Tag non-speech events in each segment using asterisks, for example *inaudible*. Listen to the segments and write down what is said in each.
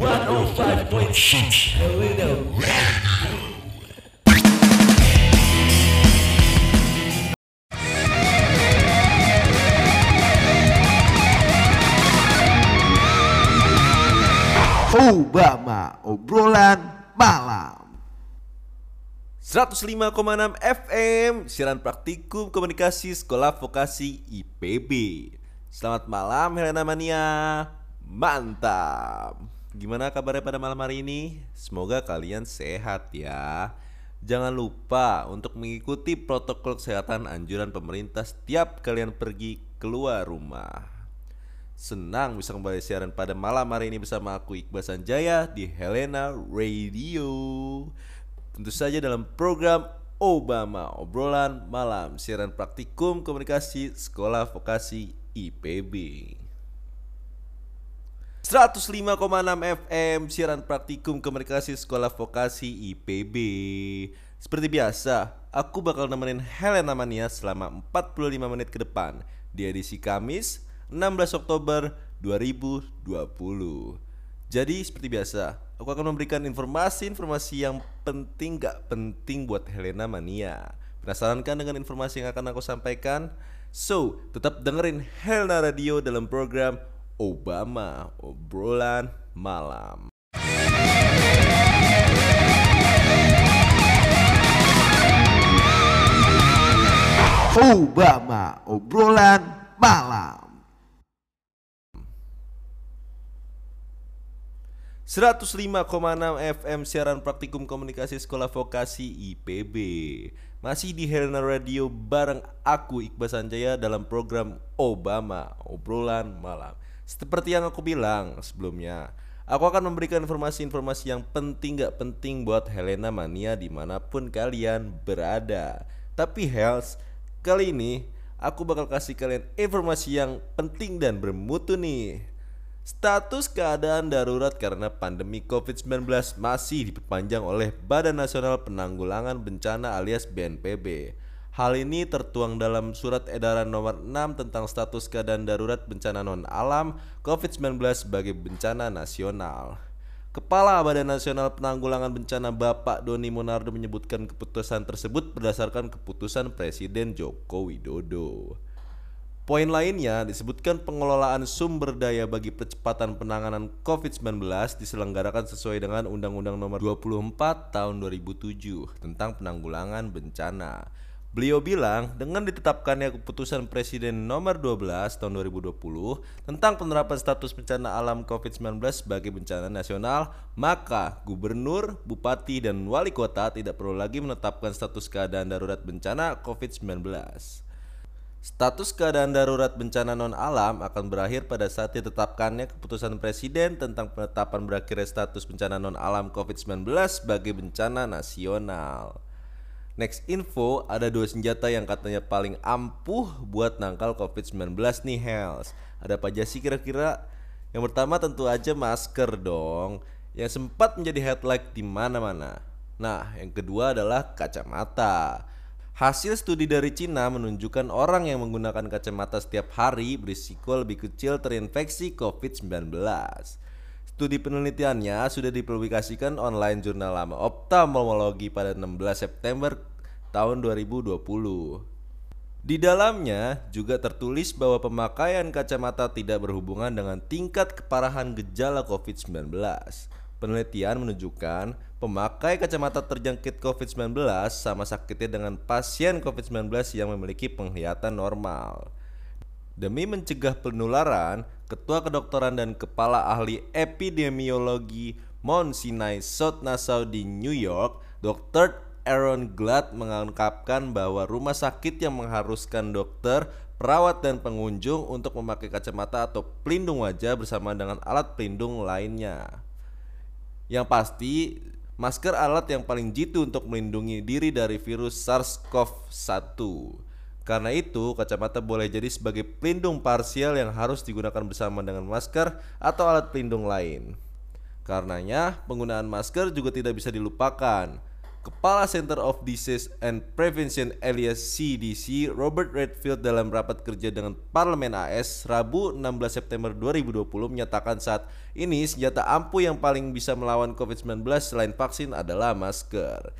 105.6 Helena Obama obrolan malam. 105,6 FM Siaran Praktikum Komunikasi Sekolah Vokasi IPB Selamat malam Helena Mania. Mantap Gimana kabarnya pada malam hari ini? Semoga kalian sehat ya Jangan lupa untuk mengikuti protokol kesehatan anjuran pemerintah setiap kalian pergi keluar rumah Senang bisa kembali siaran pada malam hari ini bersama aku Iqbal Sanjaya di Helena Radio. Tentu saja dalam program Obama Obrolan Malam siaran praktikum komunikasi Sekolah Vokasi IPB. 105,6 FM siaran praktikum komunikasi Sekolah Vokasi IPB. Seperti biasa, aku bakal nemenin Helena Mania selama 45 menit ke depan di edisi Kamis 16 Oktober 2020. Jadi seperti biasa, aku akan memberikan informasi-informasi yang penting gak penting buat Helena Mania. Penasaran kan dengan informasi yang akan aku sampaikan? So, tetap dengerin Helena Radio dalam program Obama Obrolan Malam. Obama obrolan malam. 105,6 FM siaran praktikum komunikasi sekolah vokasi IPB Masih di Helena Radio bareng aku Iqbal Sanjaya dalam program Obama Obrolan Malam Seperti yang aku bilang sebelumnya Aku akan memberikan informasi-informasi yang penting gak penting buat Helena Mania di mana pun kalian berada Tapi Health, kali ini aku bakal kasih kalian informasi yang penting dan bermutu nih Status keadaan darurat karena pandemi COVID-19 masih diperpanjang oleh Badan Nasional Penanggulangan Bencana alias BNPB. Hal ini tertuang dalam surat edaran nomor 6 tentang status keadaan darurat bencana non alam COVID-19 sebagai bencana nasional. Kepala Badan Nasional Penanggulangan Bencana Bapak Doni Monardo menyebutkan keputusan tersebut berdasarkan keputusan Presiden Joko Widodo. Poin lainnya disebutkan pengelolaan sumber daya bagi percepatan penanganan COVID-19 diselenggarakan sesuai dengan Undang-Undang Nomor 24 Tahun 2007 tentang penanggulangan bencana. Beliau bilang dengan ditetapkannya keputusan Presiden Nomor 12 Tahun 2020 tentang penerapan status bencana alam COVID-19 sebagai bencana nasional, maka gubernur, bupati, dan wali kota tidak perlu lagi menetapkan status keadaan darurat bencana COVID-19. Status keadaan darurat bencana non alam akan berakhir pada saat ditetapkannya keputusan Presiden tentang penetapan berakhirnya status bencana non alam COVID-19 sebagai bencana nasional. Next info, ada dua senjata yang katanya paling ampuh buat nangkal COVID-19 nih Hells. Ada apa aja sih kira-kira? Yang pertama tentu aja masker dong, yang sempat menjadi headlight di mana-mana. Nah, yang kedua adalah kacamata. Hasil studi dari Cina menunjukkan orang yang menggunakan kacamata setiap hari berisiko lebih kecil terinfeksi COVID-19. Studi penelitiannya sudah dipublikasikan online jurnal lama Ophthalmology pada 16 September tahun 2020. Di dalamnya juga tertulis bahwa pemakaian kacamata tidak berhubungan dengan tingkat keparahan gejala COVID-19. Penelitian menunjukkan pemakai kacamata terjangkit COVID-19 sama sakitnya dengan pasien COVID-19 yang memiliki penglihatan normal. Demi mencegah penularan, Ketua Kedokteran dan Kepala Ahli Epidemiologi Mount Sinai South Nassau di New York, Dr. Aaron Glad mengungkapkan bahwa rumah sakit yang mengharuskan dokter, perawat dan pengunjung untuk memakai kacamata atau pelindung wajah bersama dengan alat pelindung lainnya. Yang pasti, masker alat yang paling jitu untuk melindungi diri dari virus SARS-CoV-1. Karena itu, kacamata boleh jadi sebagai pelindung parsial yang harus digunakan bersama dengan masker atau alat pelindung lain. Karenanya, penggunaan masker juga tidak bisa dilupakan. Kepala Center of Disease and Prevention alias CDC Robert Redfield dalam rapat kerja dengan Parlemen AS Rabu 16 September 2020 menyatakan saat ini senjata ampuh yang paling bisa melawan COVID-19 selain vaksin adalah masker.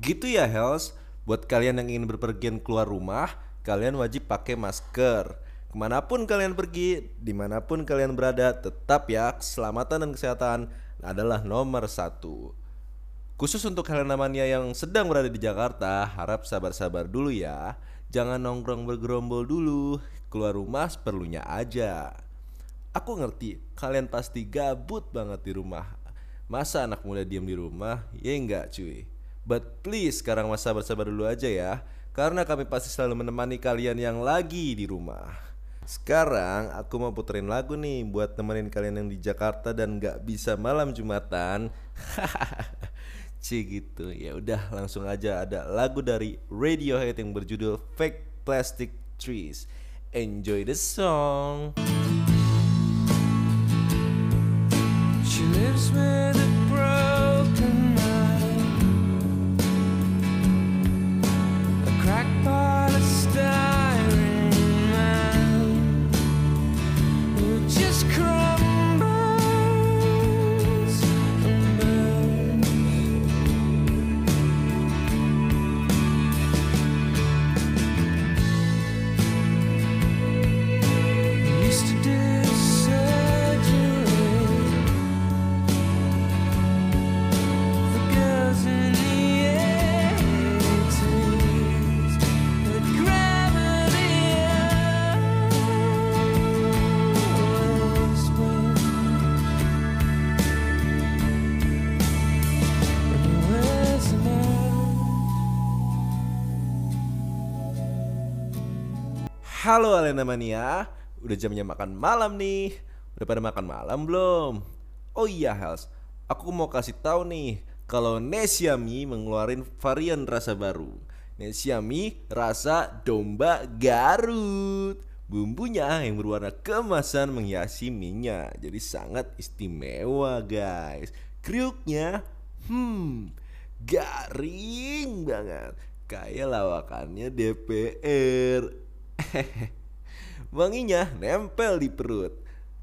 Gitu ya Hells, buat kalian yang ingin berpergian keluar rumah, kalian wajib pakai masker. Ke mana pun kalian pergi, di mana pun kalian berada, tetap ya keselamatan dan kesehatan adalah nomor satu. Khusus untuk kalian namanya yang sedang berada di Jakarta, harap sabar-sabar dulu ya. Jangan nongkrong bergerombol dulu, keluar rumah seperlunya aja. Aku ngerti, kalian pasti gabut banget di rumah. Masa anak muda diem di rumah? Ya enggak cuy. But please sekarang masa sabar-sabar dulu aja ya. Karena kami pasti selalu menemani kalian yang lagi di rumah. Sekarang aku mau puterin lagu nih buat temenin kalian yang di Jakarta dan nggak bisa malam Jumatan. *laughs* C gitu. Ya udah langsung aja ada lagu dari Radiohead yang berjudul Fake Plastic Trees. Enjoy the song. She lives with Halo Alena Mania, udah jamnya makan malam nih. Udah pada makan malam belum? Oh iya Hels, aku mau kasih tahu nih kalau Nesiami mengeluarin varian rasa baru. Nesiami rasa domba Garut. Bumbunya yang berwarna kemasan menghiasi minyak, jadi sangat istimewa guys. Kriuknya, hmm, garing banget, kayak lawakannya DPR. *laughs* Wanginya nempel di perut.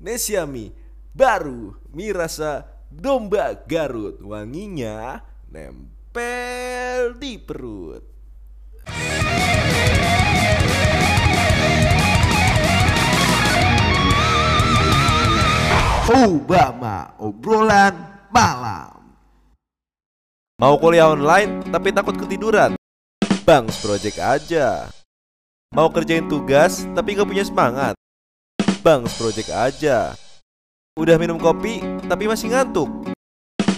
Nesiami baru mie rasa domba Garut. Wanginya nempel di perut. Obama obrolan malam. Mau kuliah online tapi takut ketiduran? Bangs Project aja. Mau kerjain tugas tapi gak punya semangat? Bangs Project aja. Udah minum kopi tapi masih ngantuk?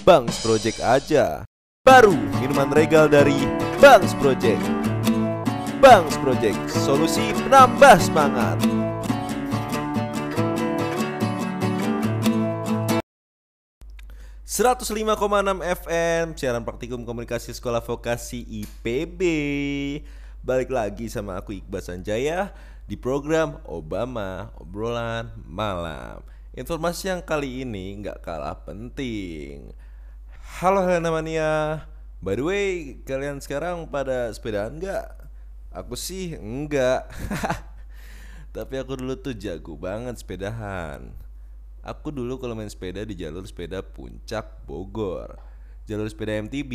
Bangs Project aja. Baru minuman regal dari Bangs Project. Bangs Project, solusi penambah semangat. ...105,6 FM Siaran praktikum komunikasi sekolah vokasi IPB Balik lagi sama aku Iqbal Sanjaya Di program Obama Obrolan Malam Informasi yang kali ini nggak kalah penting Halo Helena Mania By the way, kalian sekarang pada sepedaan nggak? Aku sih enggak *laughs* Tapi aku dulu tuh jago banget sepedahan Aku dulu kalau main sepeda di jalur sepeda Puncak Bogor. Jalur sepeda MTB,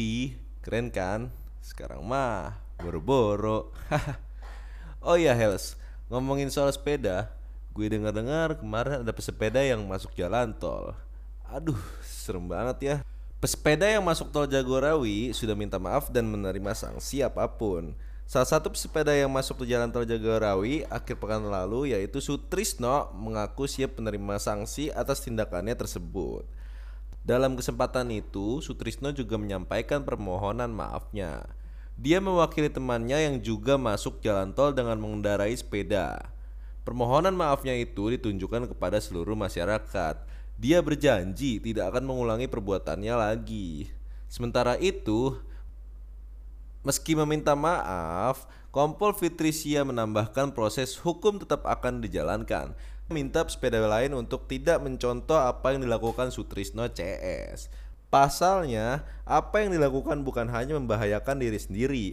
keren kan? Sekarang mah boro-boro. *laughs* oh iya Hels, ngomongin soal sepeda, gue dengar-dengar kemarin ada pesepeda yang masuk jalan tol. Aduh, serem banget ya. Pesepeda yang masuk tol Jagorawi sudah minta maaf dan menerima sanksi apa pun. Salah satu pesepeda yang masuk ke jalan tol Jagorawi akhir pekan lalu yaitu Sutrisno mengaku siap menerima sanksi atas tindakannya tersebut. Dalam kesempatan itu, Sutrisno juga menyampaikan permohonan maafnya. Dia mewakili temannya yang juga masuk jalan tol dengan mengendarai sepeda. Permohonan maafnya itu ditunjukkan kepada seluruh masyarakat. Dia berjanji tidak akan mengulangi perbuatannya lagi. Sementara itu, Meski meminta maaf, Kompol Fitrisia menambahkan proses hukum tetap akan dijalankan. Minta sepeda lain untuk tidak mencontoh apa yang dilakukan Sutrisno CS. Pasalnya, apa yang dilakukan bukan hanya membahayakan diri sendiri,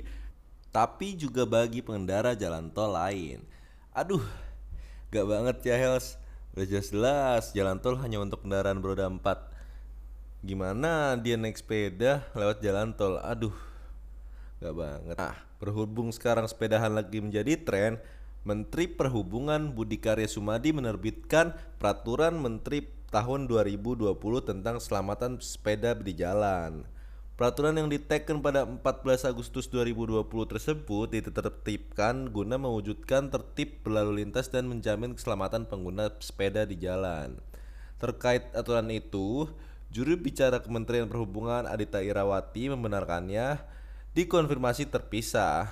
tapi juga bagi pengendara jalan tol lain. Aduh, gak banget ya Hels. Udah jelas-jelas jalan tol hanya untuk kendaraan beroda 4. Gimana dia naik sepeda lewat jalan tol? Aduh, gak banget. Nah, berhubung sekarang sepedahan lagi menjadi tren, Menteri Perhubungan Budi Karya Sumadi menerbitkan Peraturan Menteri tahun 2020 tentang keselamatan sepeda di jalan. Peraturan yang diteken pada 14 Agustus 2020 tersebut ditertibkan guna mewujudkan tertib berlalu lintas dan menjamin keselamatan pengguna sepeda di jalan. Terkait aturan itu, juru bicara Kementerian Perhubungan Adita Irawati membenarkannya dikonfirmasi terpisah.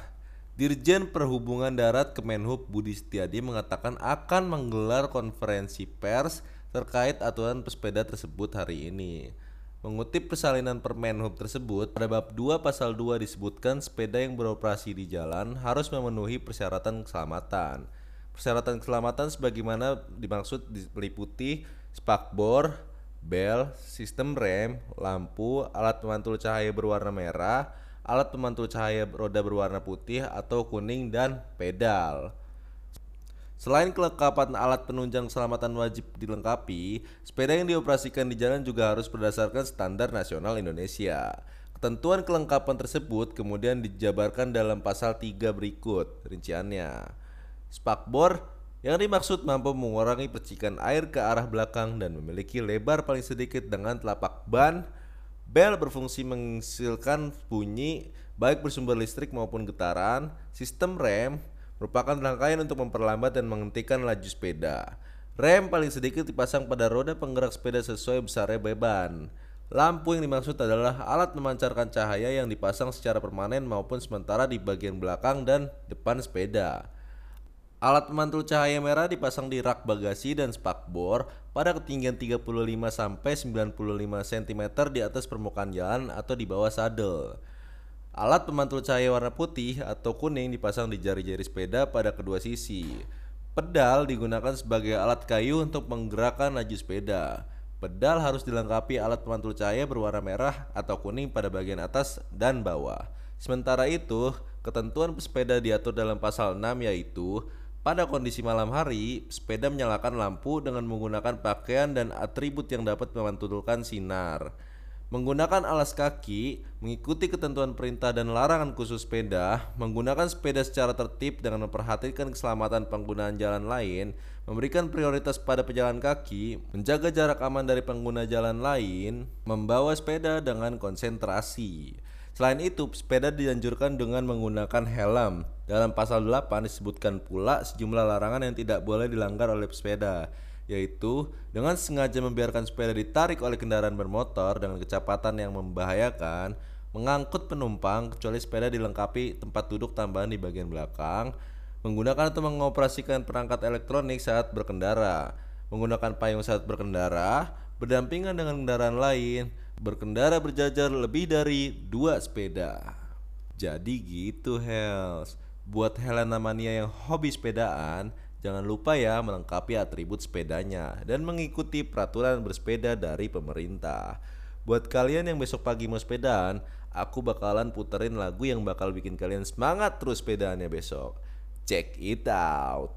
Dirjen Perhubungan Darat Kemenhub Budi Setiadi mengatakan akan menggelar konferensi pers terkait aturan pesepeda tersebut hari ini. Mengutip persalinan Permenhub tersebut, pada bab 2 pasal 2 disebutkan sepeda yang beroperasi di jalan harus memenuhi persyaratan keselamatan. Persyaratan keselamatan sebagaimana dimaksud meliputi spakbor, bel, sistem rem, lampu, alat pemantul cahaya berwarna merah, alat pemantul cahaya roda berwarna putih atau kuning dan pedal. Selain kelengkapan alat penunjang keselamatan wajib dilengkapi, sepeda yang dioperasikan di jalan juga harus berdasarkan standar nasional Indonesia. Ketentuan kelengkapan tersebut kemudian dijabarkan dalam pasal 3 berikut rinciannya. Spakbor yang dimaksud mampu mengurangi percikan air ke arah belakang dan memiliki lebar paling sedikit dengan telapak ban. Bel berfungsi menghasilkan bunyi baik bersumber listrik maupun getaran. Sistem rem merupakan rangkaian untuk memperlambat dan menghentikan laju sepeda. Rem paling sedikit dipasang pada roda penggerak sepeda sesuai besarnya beban. Lampu yang dimaksud adalah alat memancarkan cahaya yang dipasang secara permanen maupun sementara di bagian belakang dan depan sepeda. Alat pemantul cahaya merah dipasang di rak bagasi dan spakbor pada ketinggian 35 sampai 95 cm di atas permukaan jalan atau di bawah sadel. Alat pemantul cahaya warna putih atau kuning dipasang di jari-jari sepeda pada kedua sisi. Pedal digunakan sebagai alat kayu untuk menggerakkan laju sepeda. Pedal harus dilengkapi alat pemantul cahaya berwarna merah atau kuning pada bagian atas dan bawah. Sementara itu, ketentuan pesepeda diatur dalam pasal 6 yaitu pada kondisi malam hari, sepeda menyalakan lampu dengan menggunakan pakaian dan atribut yang dapat memantulkan sinar. Menggunakan alas kaki, mengikuti ketentuan perintah dan larangan khusus sepeda, menggunakan sepeda secara tertib dengan memperhatikan keselamatan penggunaan jalan lain, memberikan prioritas pada pejalan kaki, menjaga jarak aman dari pengguna jalan lain, membawa sepeda dengan konsentrasi. Selain itu, sepeda dianjurkan dengan menggunakan helm. Dalam pasal 8 disebutkan pula sejumlah larangan yang tidak boleh dilanggar oleh pesepeda yaitu dengan sengaja membiarkan sepeda ditarik oleh kendaraan bermotor dengan kecepatan yang membahayakan, mengangkut penumpang kecuali sepeda dilengkapi tempat duduk tambahan di bagian belakang, menggunakan atau mengoperasikan perangkat elektronik saat berkendara, menggunakan payung saat berkendara, berdampingan dengan kendaraan lain, berkendara berjajar lebih dari dua sepeda. Jadi gitu Hels. Buat Helena Mania yang hobi sepedaan, Jangan lupa ya melengkapi atribut sepedanya dan mengikuti peraturan bersepeda dari pemerintah. Buat kalian yang besok pagi mau sepedaan, aku bakalan puterin lagu yang bakal bikin kalian semangat terus sepedaannya besok. Check it out.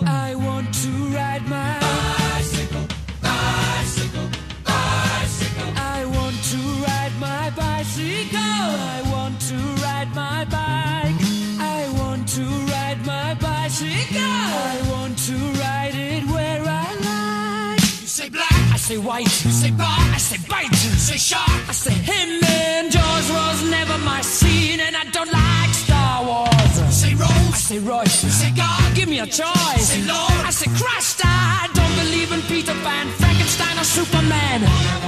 I want to ride my a choice. Say Lord. I say Christ. I don't believe in Peter Pan, Frankenstein, or Superman.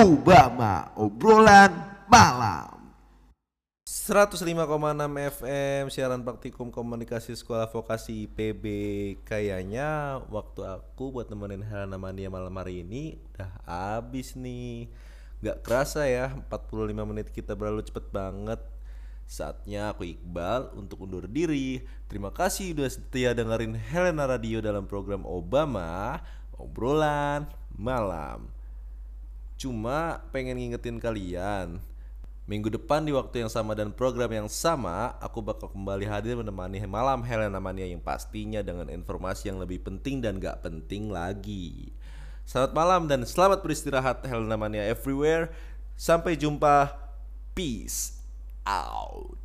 Obama obrolan malam. 105,6 FM siaran praktikum komunikasi sekolah vokasi IPB kayaknya waktu aku buat nemenin Helena Mania malam hari ini udah habis nih. Gak kerasa ya 45 menit kita berlalu cepet banget. Saatnya aku Iqbal untuk undur diri. Terima kasih udah setia dengerin Helena Radio dalam program Obama Obrolan Malam Cuma pengen ngingetin kalian Minggu depan di waktu yang sama dan program yang sama, aku bakal kembali hadir menemani malam Helena Mania yang pastinya dengan informasi yang lebih penting dan gak penting lagi. Selamat malam dan selamat beristirahat Helena Mania everywhere. Sampai jumpa. Peace out.